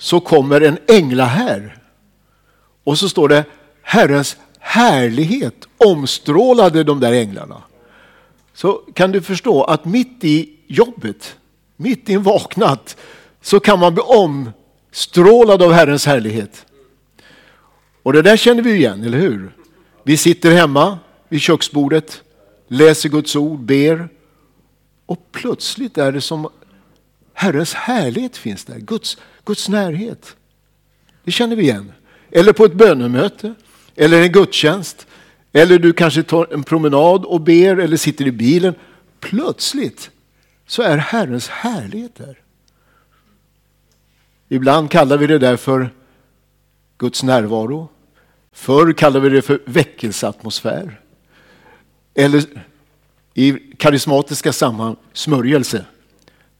så kommer en änglahär. Och så står det Herrens härlighet omstrålade de där änglarna. Så kan du förstå att mitt i jobbet, mitt i en vaknat, så kan man bli omstrålad av Herrens härlighet. Och det där känner vi igen, eller hur? Vi sitter hemma vid köksbordet, läser Guds ord, ber och plötsligt är det som Herrens härlighet finns där, Guds, Guds närhet. Det känner vi igen. Eller på ett bönemöte, eller en gudstjänst, eller du kanske tar en promenad och ber eller sitter i bilen. Plötsligt så är Herrens härlighet där. Ibland kallar vi det där för Guds närvaro. Förr kallade vi det för väckelseatmosfär. Eller i karismatiska sammanhang smörjelse.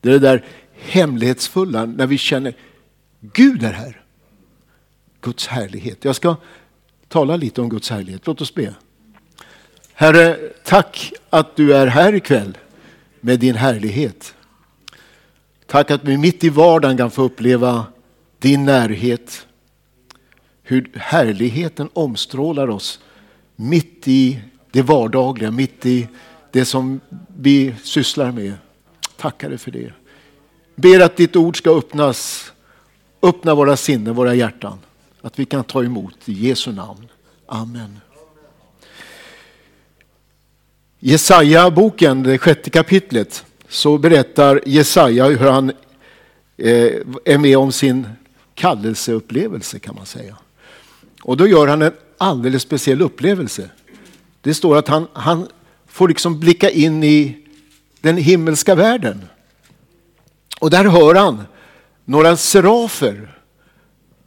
Det är det där hemlighetsfulla när vi känner Gud är här. Guds härlighet. Jag ska tala lite om Guds härlighet. Låt oss be. Herre, tack att du är här ikväll med din härlighet. Tack att vi mitt i vardagen kan få uppleva din närhet. Hur härligheten omstrålar oss mitt i det vardagliga, mitt i det som vi sysslar med. Tackar dig för det. Ber att ditt ord ska öppnas, öppna våra sinnen, våra hjärtan. Att vi kan ta emot i Jesu namn. Amen. Jesaja-boken, det sjätte kapitlet, så berättar Jesaja hur han eh, är med om sin kallelseupplevelse kan man säga. Och då gör han en alldeles speciell upplevelse. Det står att han, han får liksom blicka in i den himmelska världen. Och där hör han några serafer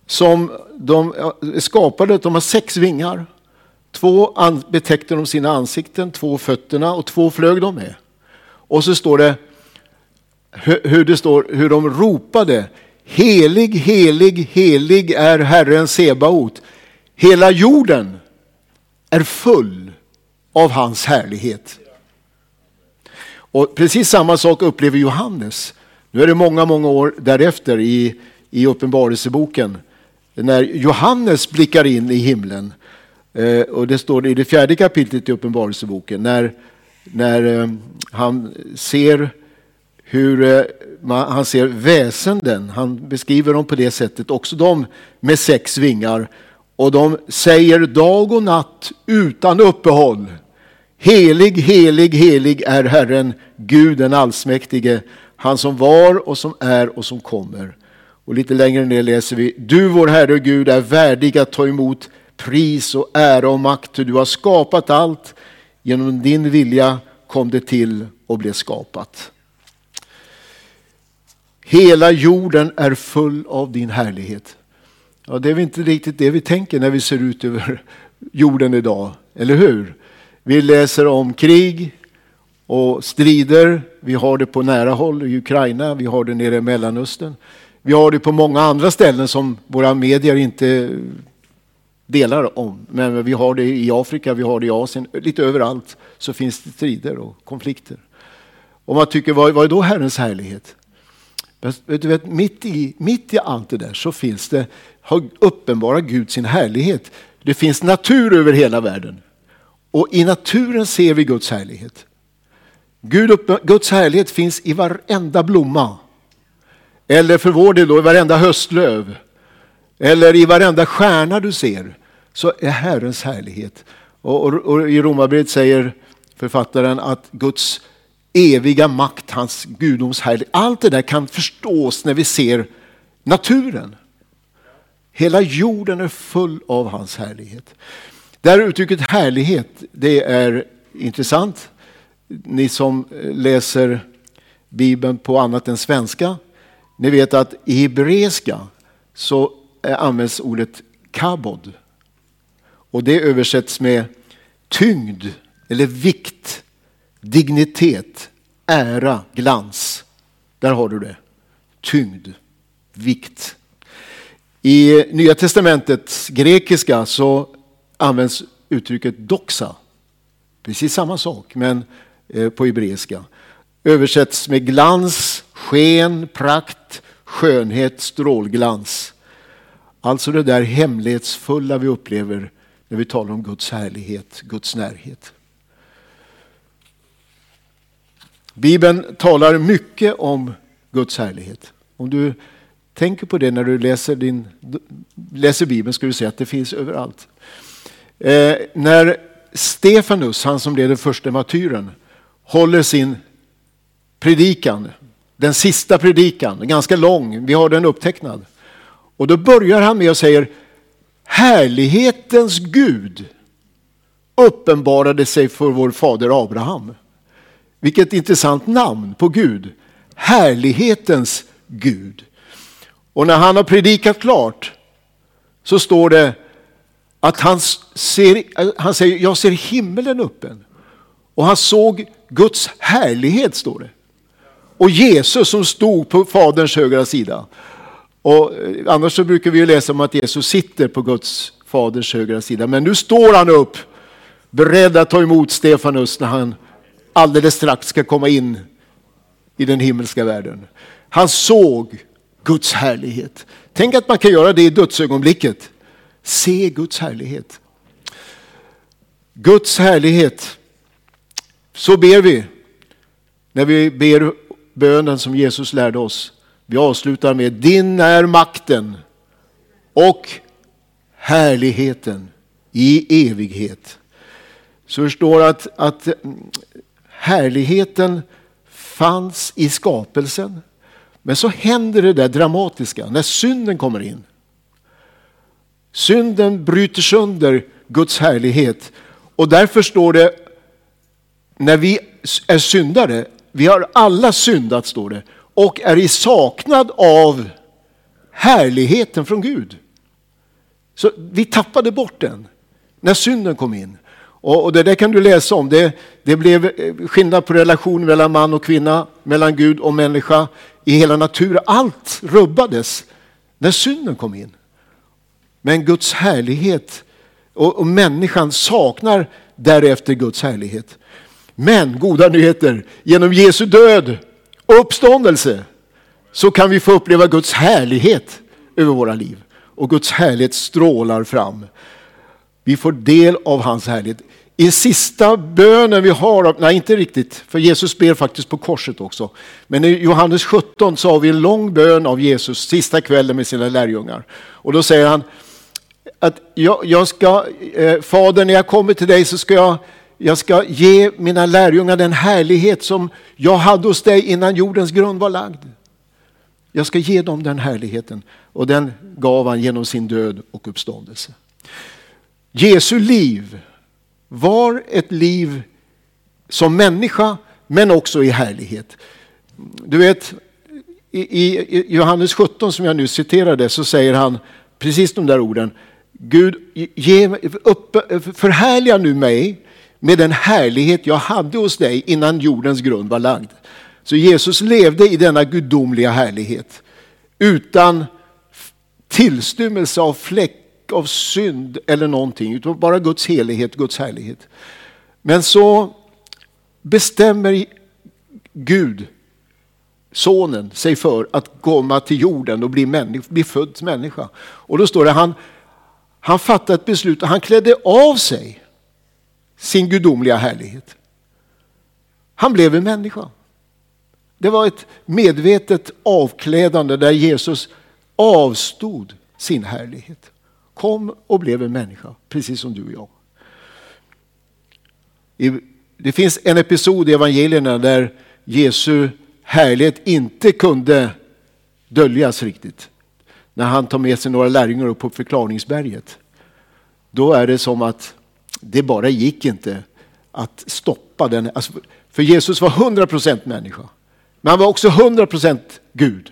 som de är skapade, de har sex vingar. Två betäckte de sina ansikten, två fötterna och två flög de med. Och så står det hur, det står, hur de ropade Helig, helig, helig är Herren Sebaot. Hela jorden är full av hans härlighet. Och precis samma sak upplever Johannes. Nu är det många, många år därefter i, i Uppenbarelseboken när Johannes blickar in i himlen. Eh, och det står i det fjärde kapitlet i Uppenbarelseboken när, när eh, han ser hur eh, han ser väsenden. Han beskriver dem på det sättet, också de med sex vingar. Och de säger dag och natt utan uppehåll. Helig, helig, helig är Herren, Gud den allsmäktige, han som var och som är och som kommer. Och lite längre ner läser vi, du vår Herre och Gud är värdig att ta emot pris och ära och makt, du har skapat allt. Genom din vilja kom det till och blev skapat. Hela jorden är full av din härlighet. Ja, det är väl inte riktigt det vi tänker när vi ser ut över jorden idag, eller hur? Vi läser om krig och strider. Vi har det på nära håll i Ukraina, vi har det nere i Mellanöstern. Vi har det på många andra ställen som våra medier inte delar om. Men vi har det i Afrika, vi har det i Asien, lite överallt så finns det strider och konflikter. Och man tycker, vad, vad är då Herrens härlighet? Du vet, mitt, i, mitt i allt det där så finns det, har uppenbara Gud sin härlighet. Det finns natur över hela världen. Och i naturen ser vi Guds härlighet. Gud, Guds härlighet finns i varenda blomma. Eller för vår del då i varenda höstlöv. Eller i varenda stjärna du ser. Så är Herrens härlighet. Och, och, och i Romarbrevet säger författaren att Guds eviga makt, hans gudoms härlighet. Allt det där kan förstås när vi ser naturen. Hela jorden är full av hans härlighet. Det här uttrycket härlighet, det är intressant. Ni som eh, läser Bibeln på annat än svenska, ni vet att i hebreiska så eh, används ordet kabod. Och det översätts med tyngd eller vikt, dignitet, ära, glans. Där har du det. Tyngd, vikt. I Nya testamentets grekiska så används uttrycket doxa. Precis samma sak, men Eh, på hebreiska. Översätts med glans, sken, prakt, skönhet, strålglans. Alltså det där hemlighetsfulla vi upplever när vi talar om Guds härlighet, Guds närhet. Bibeln talar mycket om Guds härlighet. Om du tänker på det när du läser, din, läser Bibeln ska du se att det finns överallt. Eh, när Stefanus, han som blev den första martyren, håller sin predikan, den sista predikan, ganska lång, vi har den upptecknad. Och då börjar han med att säga härlighetens Gud uppenbarade sig för vår fader Abraham. Vilket intressant namn på Gud. Härlighetens Gud. Och när han har predikat klart så står det att han, ser, han säger, jag ser himmelen öppen. Och han såg Guds härlighet, står det. Och Jesus som stod på Faderns högra sida. Och eh, annars så brukar vi ju läsa om att Jesus sitter på Guds Faders högra sida. Men nu står han upp, beredd att ta emot Stefanus när han alldeles strax ska komma in i den himmelska världen. Han såg Guds härlighet. Tänk att man kan göra det i dödsögonblicket. Se Guds härlighet. Guds härlighet. Så ber vi när vi ber bönen som Jesus lärde oss. Vi avslutar med din är makten och härligheten i evighet. Så det står att, att mm, härligheten fanns i skapelsen. Men så händer det där dramatiska när synden kommer in. Synden bryter sönder Guds härlighet och därför står det när vi är syndare, vi har alla syndat står det och är i saknad av härligheten från Gud. Så vi tappade bort den när synden kom in. Och, och det där kan du läsa om. Det, det blev eh, skillnad på relation mellan man och kvinna, mellan Gud och människa, i hela naturen. Allt rubbades när synden kom in. Men Guds härlighet och, och människan saknar därefter Guds härlighet. Men goda nyheter, genom Jesu död och uppståndelse så kan vi få uppleva Guds härlighet över våra liv. Och Guds härlighet strålar fram. Vi får del av hans härlighet. I sista bönen vi har, nej inte riktigt, för Jesus ber faktiskt på korset också. Men i Johannes 17 så har vi en lång bön av Jesus sista kvällen med sina lärjungar. Och då säger han att jag, jag ska, eh, Fader när jag kommer till dig så ska jag, jag ska ge mina lärjungar den härlighet som jag hade hos dig innan jordens grund var lagd. Jag ska ge dem den härligheten och den gav han genom sin död och uppståndelse. Jesu liv var ett liv som människa men också i härlighet. Du vet, i, Johannes 17 som jag nu citerade så säger han precis de där orden. Gud, ge, upp, förhärliga nu mig med den härlighet jag hade hos dig innan jordens grund var lagd. Så Jesus levde i denna gudomliga härlighet utan tillstymmelse av fläck av synd eller någonting, utan bara Guds helighet, Guds härlighet. Men så bestämmer Gud, sonen, sig för att komma till jorden och bli, människa, bli född människa. Och då står det, han, han fattade ett beslut och han klädde av sig sin gudomliga härlighet. Han blev en människa. Det var ett medvetet avklädande där Jesus avstod sin härlighet kom och blev en människa, precis som du och jag. Det finns en episod i evangelierna där Jesu härlighet inte kunde döljas riktigt. När han tar med sig några lärjungar upp på förklaringsberget. Då är det som att det bara gick inte att stoppa den. Alltså, för Jesus var 100% människa. Men han var också 100% Gud.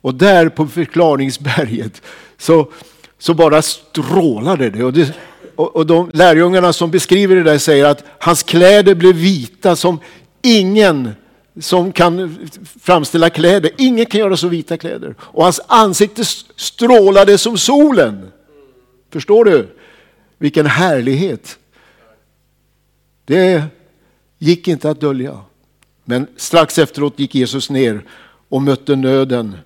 Och där på förklaringsberget så så bara strålade det. Och, det, och, och de lärjungarna som beskriver det där säger att hans kläder blev vita som ingen som kan framställa kläder. Ingen kan göra så vita kläder. Och hans ansikte strålade som solen. Förstår du? Vilken härlighet. Det gick inte att dölja. Men strax efteråt gick Jesus ner och mötte nöden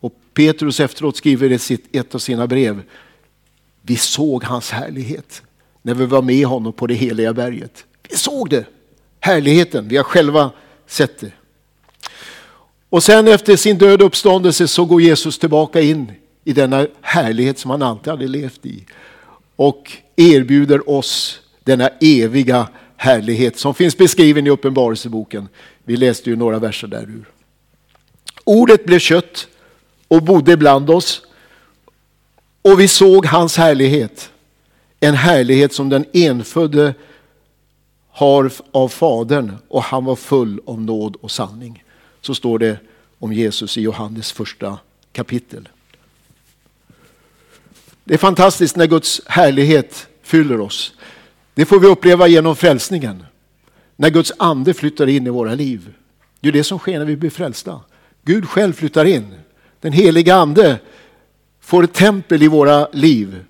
Och Petrus efteråt skriver i ett av sina brev. Vi såg hans härlighet när vi var med honom på det heliga berget. Vi såg det, härligheten, vi har själva sett det. Och sen efter sin död uppståndelse så går Jesus tillbaka in i denna härlighet som han alltid hade levt i. Och erbjuder oss denna eviga härlighet som finns beskriven i Uppenbarelseboken. Vi läste ju några verser där ur. Ordet blev kött och bodde bland oss och vi såg hans härlighet. En härlighet som den enfödde har av Fadern och han var full av nåd och sanning. Så står det om Jesus i Johannes första kapitel. Det är fantastiskt när Guds härlighet fyller oss. Det får vi uppleva genom frälsningen. När Guds ande flyttar in i våra liv. Det är det som sker när vi blir frälsta. Gud själv flyttar in. Den heliga ande får ett tempel i våra liv.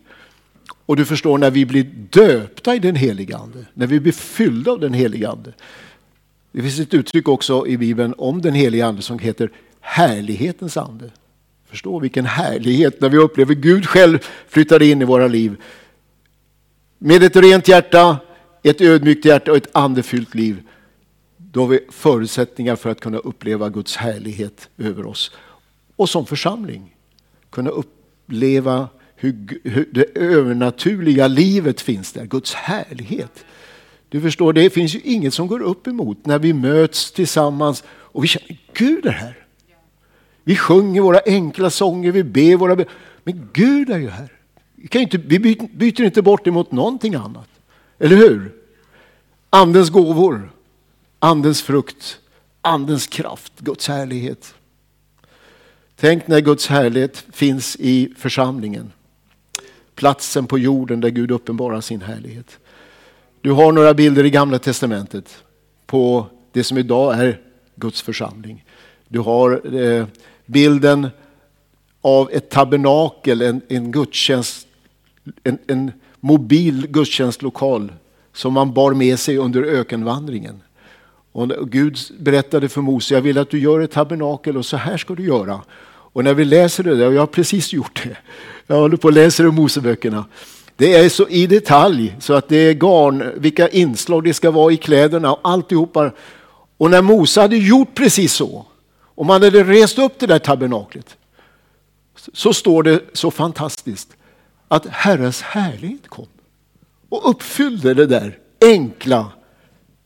Och du förstår när vi blir döpta i den heliga ande, när vi blir fyllda av den heliga ande. Det finns ett uttryck också i Bibeln om den heliga ande som heter härlighetens ande. Förstå vilken härlighet när vi upplever Gud själv flyttar in i våra liv. Med ett rent hjärta, ett ödmjukt hjärta och ett andefyllt liv. Då har vi förutsättningar för att kunna uppleva Guds härlighet över oss. Och som församling kunna uppleva hur, hur det övernaturliga livet finns där, Guds härlighet. Du förstår, det finns ju inget som går upp emot när vi möts tillsammans och vi känner Gud är här. Vi sjunger våra enkla sånger, vi ber våra be Men Gud är ju här. Vi, kan inte, vi byter inte bort det mot någonting annat. Eller hur? Andens gåvor, andens frukt, andens kraft, Guds härlighet. Tänk när Guds härlighet finns i församlingen. Platsen på jorden där Gud uppenbarar sin härlighet. Du har några bilder i Gamla Testamentet på det som idag är Guds församling. Du har eh, bilden av ett tabernakel, en, en gudstjänst, en, en mobil gudstjänstlokal som man bar med sig under ökenvandringen. Och Gud berättade för Mose, jag vill att du gör ett tabernakel och så här ska du göra. Och när vi läser det där, och jag har precis gjort det, jag håller på och läser i Moseböckerna. Det är så i detalj så att det är garn, vilka inslag det ska vara i kläderna och alltihopa. Och när Mose hade gjort precis så, om man hade rest upp det där tabernaklet, så står det så fantastiskt att Herrens härlighet kom och uppfyllde det där enkla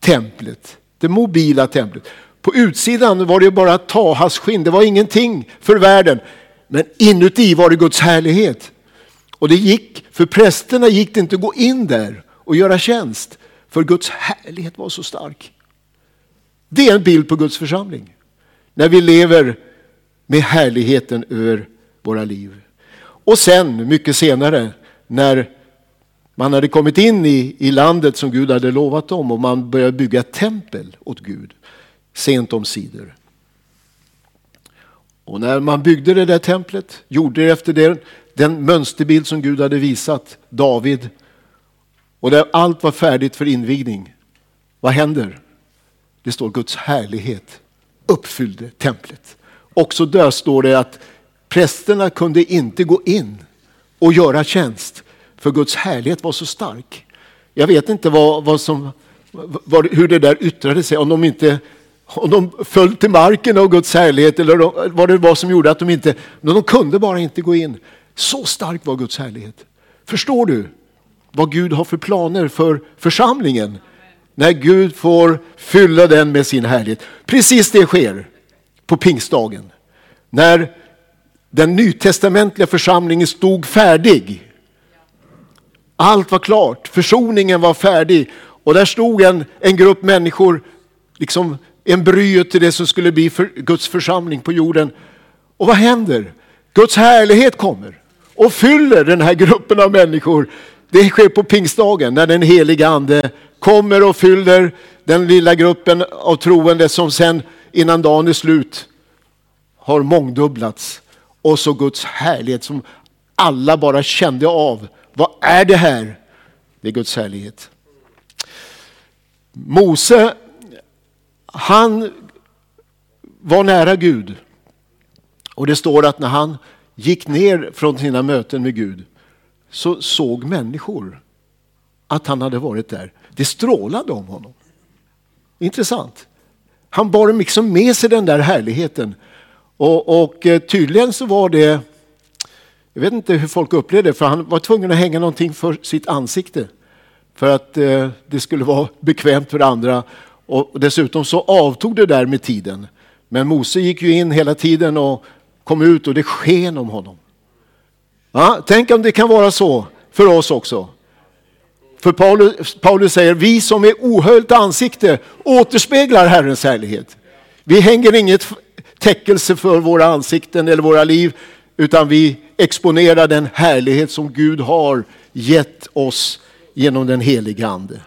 templet, det mobila templet. På utsidan var det bara Tahas skinn, det var ingenting för världen. Men inuti var det Guds härlighet. Och det gick, för prästerna gick det inte att gå in där och göra tjänst. För Guds härlighet var så stark. Det är en bild på Guds församling. När vi lever med härligheten över våra liv. Och sen, mycket senare, när man hade kommit in i, i landet som Gud hade lovat dem och man började bygga ett tempel åt Gud sent om sidor. Och när man byggde det där templet, gjorde det efter det, den mönsterbild som Gud hade visat David och där allt var färdigt för invigning. Vad händer? Det står Guds härlighet uppfyllde templet. Också där står det att prästerna kunde inte gå in och göra tjänst för Guds härlighet var så stark. Jag vet inte vad, vad som, vad, hur det där yttrade sig, om de inte om de föll till marken av Guds härlighet eller vad det var som gjorde att de inte, men de kunde bara inte gå in. Så stark var Guds härlighet. Förstår du vad Gud har för planer för församlingen? När Gud får fylla den med sin härlighet. Precis det sker på pingstdagen. När den nytestamentliga församlingen stod färdig. Allt var klart, försoningen var färdig och där stod en, en grupp människor liksom embryot till det som skulle bli för Guds församling på jorden. Och vad händer? Guds härlighet kommer och fyller den här gruppen av människor. Det sker på pingstdagen när den heliga ande kommer och fyller den lilla gruppen av troende som sen innan dagen är slut har mångdubblats. Och så Guds härlighet som alla bara kände av. Vad är det här? Det är Guds härlighet. Mose han var nära Gud. Och det står att när han gick ner från sina möten med Gud så såg människor att han hade varit där. Det strålade om honom. Intressant. Han bar liksom med sig den där härligheten. Och, och eh, tydligen så var det, jag vet inte hur folk upplevde det, för han var tvungen att hänga någonting för sitt ansikte. För att eh, det skulle vara bekvämt för andra. Och dessutom så avtog det där med tiden. Men Mose gick ju in hela tiden och kom ut och det sken om honom. Ja, tänk om det kan vara så för oss också. För Paulus, Paulus säger, vi som är ohöljt ansikte återspeglar Herrens härlighet. Vi hänger inget täckelse för våra ansikten eller våra liv, utan vi exponerar den härlighet som Gud har gett oss genom den heliga Ande.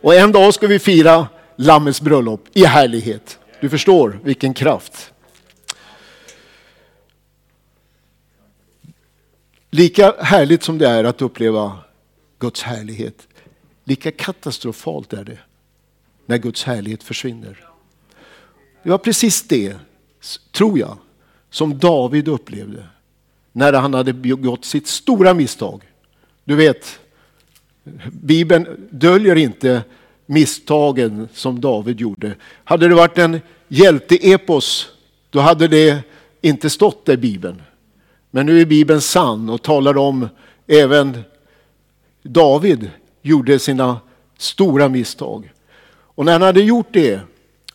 Och en dag ska vi fira Lammets bröllop i härlighet. Du förstår vilken kraft. Lika härligt som det är att uppleva Guds härlighet, lika katastrofalt är det när Guds härlighet försvinner. Det var precis det, tror jag, som David upplevde när han hade begått sitt stora misstag. Du vet, Bibeln döljer inte misstagen som David gjorde. Hade det varit en hjälteepos, då hade det inte stått i Bibeln. Men nu är Bibeln sann och talar om även David gjorde sina stora misstag. Och när han hade gjort det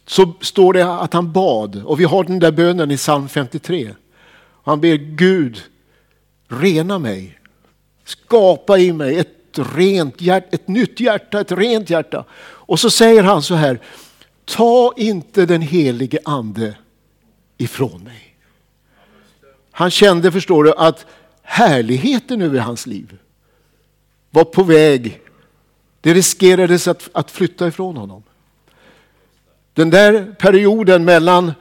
så står det att han bad och vi har den där bönen i psalm 53. Han ber Gud rena mig, skapa i mig ett rent hjärta, ett nytt hjärta, ett rent hjärta. Och så säger han så här, ta inte den helige ande ifrån mig. Han kände, förstår du, att härligheten över hans liv var på väg. Det riskerades att, att flytta ifrån honom. Den där perioden mellan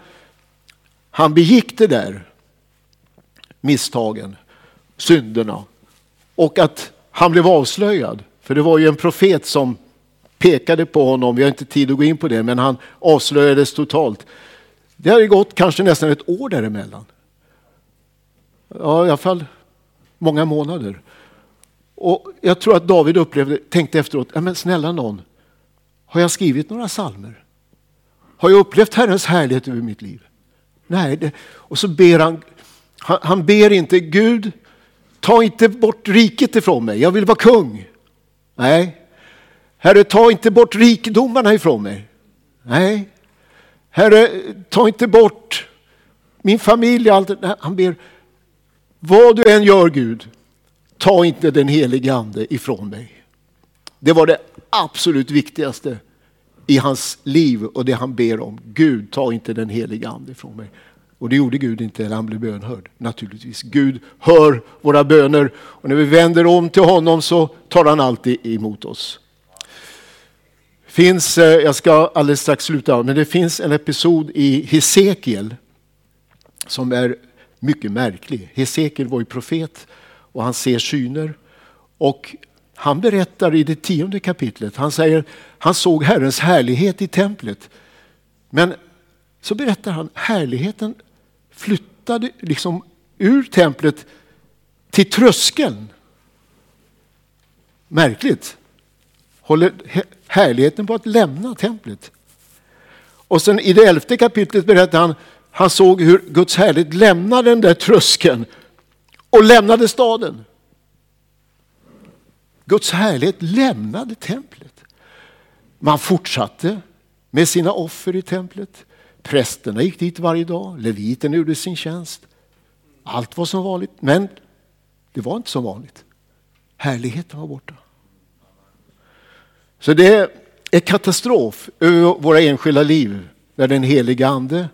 han begick det där misstagen, synderna och att han blev avslöjad. För det var ju en profet som pekade på honom. Vi har inte tid att gå in på det, men han avslöjades totalt. Det hade gått kanske nästan ett år däremellan. Ja, i alla fall många månader. Och jag tror att David upplevde, tänkte efteråt, ja, men snälla någon, har jag skrivit några salmer? Har jag upplevt Herrens härlighet över mitt liv? Nej, det, och så ber han, han, han ber inte Gud, ta inte bort riket ifrån mig, jag vill vara kung. Nej. Herre, ta inte bort rikedomarna ifrån mig. Nej. Herre, ta inte bort min familj. Allt Nej, Han ber, vad du än gör Gud, ta inte den helige ande ifrån mig. Det var det absolut viktigaste i hans liv och det han ber om. Gud, ta inte den helige ande ifrån mig. Och det gjorde Gud inte, eller han blev bönhörd. Naturligtvis. Gud hör våra böner och när vi vänder om till honom så tar han alltid emot oss. Finns, eh, jag ska alldeles strax sluta, men det finns en episod i Hesekiel som är mycket märklig. Hesekiel var ju profet och han ser syner. Och han berättar i det tionde kapitlet, han säger han såg Herrens härlighet i templet. Men så berättar han härligheten flyttade liksom ur templet till tröskeln. Märkligt. Håller härligheten på att lämna templet. Och sen i det elfte kapitlet berättar han han såg hur Guds härlighet lämnade den där tröskeln och lämnade staden. Guds härlighet lämnade templet. Man fortsatte med sina offer i templet. Prästerna gick dit varje dag, leviten gjorde sin tjänst. Allt var som vanligt, men det var inte som vanligt. Härligheten var borta. Så det är katastrof över våra enskilda liv när den heliga ande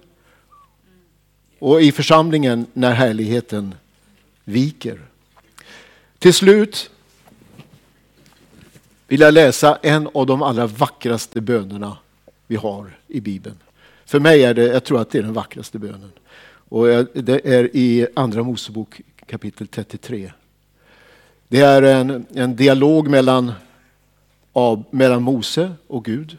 och i församlingen när härligheten viker. Till slut vill jag läsa en av de allra vackraste bönerna vi har i Bibeln. För mig är det, jag tror att det är den vackraste bönen. Och det är i Andra Mosebok kapitel 33. Det är en, en dialog mellan, av, mellan Mose och Gud.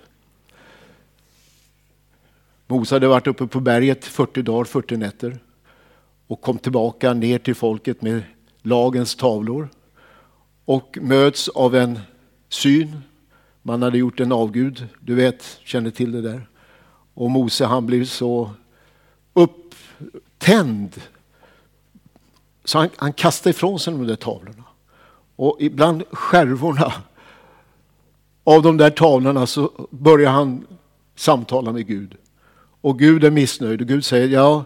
Mose hade varit uppe på berget 40 dagar, 40 nätter. och kom tillbaka ner till folket med lagens tavlor och möts av en syn. Man hade gjort en avgud, du vet, känner till det där. Och Mose han blev så upptänd så han, han kastade ifrån sig de där tavlorna. Och ibland skärvorna av de där tavlorna så börjar han samtala med Gud. Och Gud är missnöjd och Gud säger, ja,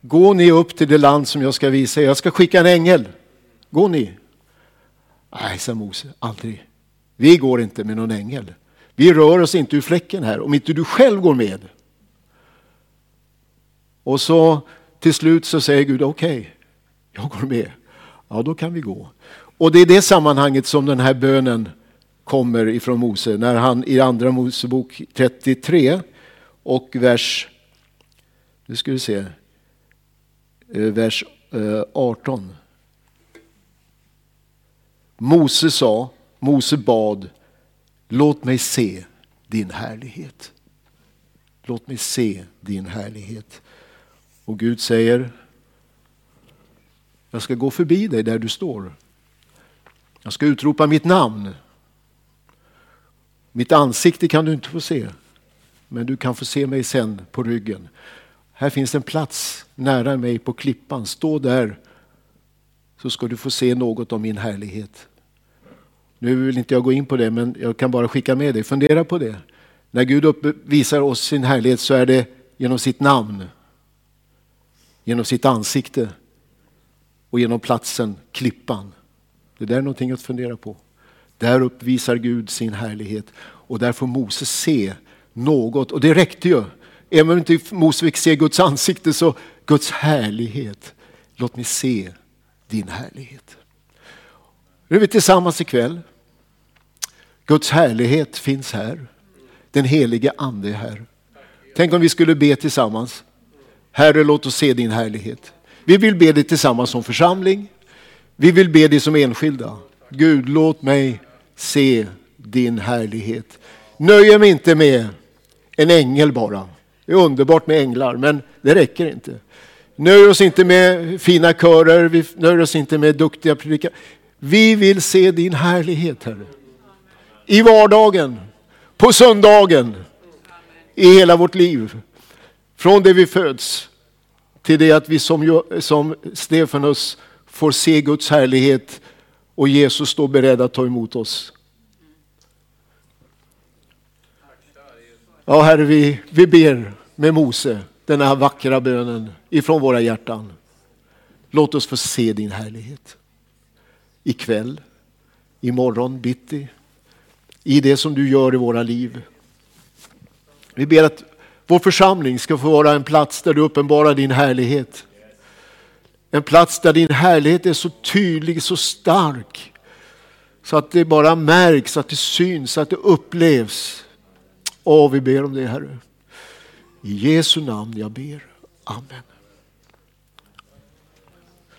gå ni upp till det land som jag ska visa er. Jag ska skicka en ängel. Gå ni. Nej, sa Mose, aldrig. Vi går inte med någon ängel. Vi rör oss inte ur fläcken här om inte du själv går med. Och så till slut så säger Gud, okej, okay, jag går med. Ja, då kan vi gå. Och det är det sammanhanget som den här bönen kommer ifrån Mose. När han i andra Mosebok 33 och vers, nu ska vi se, eh, vers eh, 18. Mose sa, Mose bad, låt mig se din härlighet. Låt mig se din härlighet. Och Gud säger, jag ska gå förbi dig där du står. Jag ska utropa mitt namn. Mitt ansikte kan du inte få se, men du kan få se mig sen på ryggen. Här finns en plats nära mig på klippan. Stå där så ska du få se något av min härlighet. Nu vill inte jag gå in på det, men jag kan bara skicka med dig. Fundera på det. När Gud visar oss sin härlighet så är det genom sitt namn, genom sitt ansikte och genom platsen klippan. Det där är någonting att fundera på. Där uppvisar Gud sin härlighet och där får Moses se något och det räckte ju. Även om inte Mose fick se Guds ansikte så Guds härlighet. Låt mig se din härlighet. Nu är vi tillsammans ikväll. Guds härlighet finns här. Den helige ande är här. Tänk om vi skulle be tillsammans. Herre, låt oss se din härlighet. Vi vill be det tillsammans som församling. Vi vill be det som enskilda. Gud, låt mig se din härlighet. Nöjer mig inte med en ängel bara. Det är underbart med änglar, men det räcker inte. Nöj oss inte med fina körer, vi nöjer oss inte med duktiga predikanter. Vi vill se din härlighet, Herre. I vardagen, på söndagen, i hela vårt liv. Från det vi föds till det att vi som, som Stefanus får se Guds härlighet och Jesus står beredd att ta emot oss. Ja, Herre, vi, vi ber med Mose den här vackra bönen ifrån våra hjärtan. Låt oss få se din härlighet. Ikväll, imorgon bitti, i det som du gör i våra liv. Vi ber att vår församling ska få vara en plats där du uppenbarar din härlighet. En plats där din härlighet är så tydlig, så stark. Så att det bara märks, att det syns, att det upplevs. Och vi ber om det Herre. I Jesu namn jag ber. Amen.